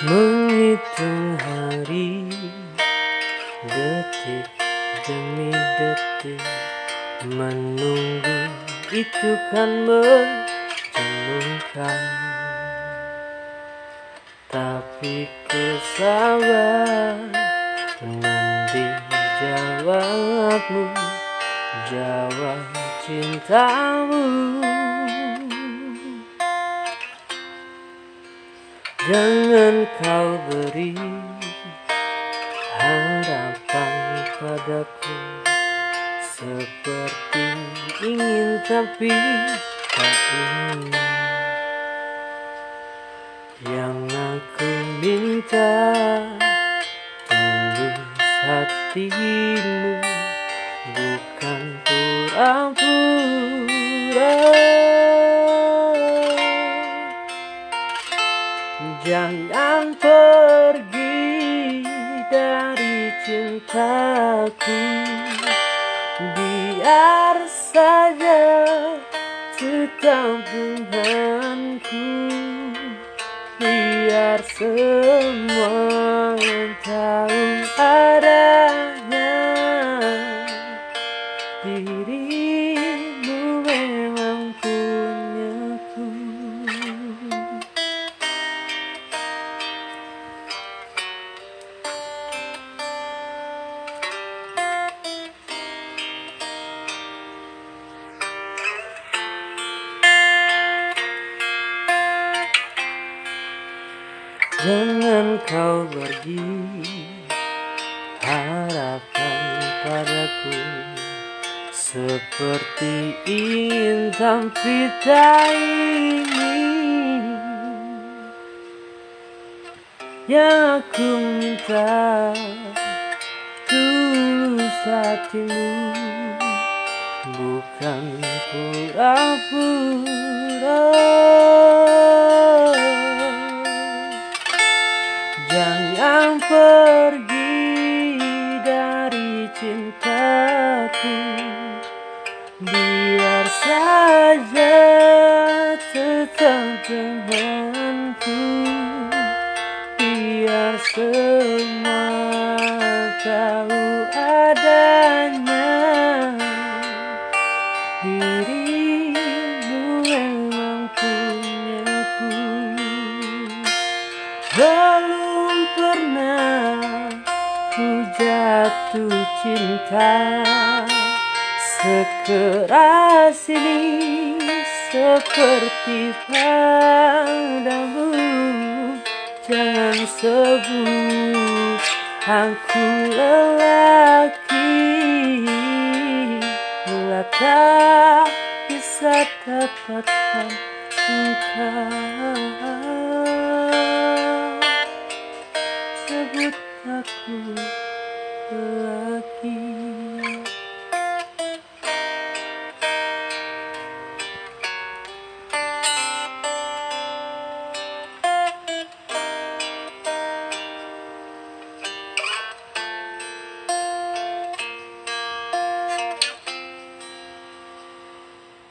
Menghitung hari Detik demi detik Menunggu itu kan menjemukan Tapi ku sabar Menanti jawabmu Jawab cintamu Jangan kau beri harapan padaku Seperti ingin tapi tak ingin. Yang aku minta tulus hatimu Jangan pergi dari cintaku. Biar saja tetap denganku Biar semua Jangan kau pergi Harapan padaku Seperti ingin tapi tak ingin Yang aku minta Tulus hatimu Bukan pura-pura pergi dari cintaku. Biar saja tetap denganku. Biar semua tahu adanya jatuh cinta Sekeras ini seperti padamu. Jangan sebut aku lelaki. Bila tak bisa dapatkan engkau Sebut aku lelaki.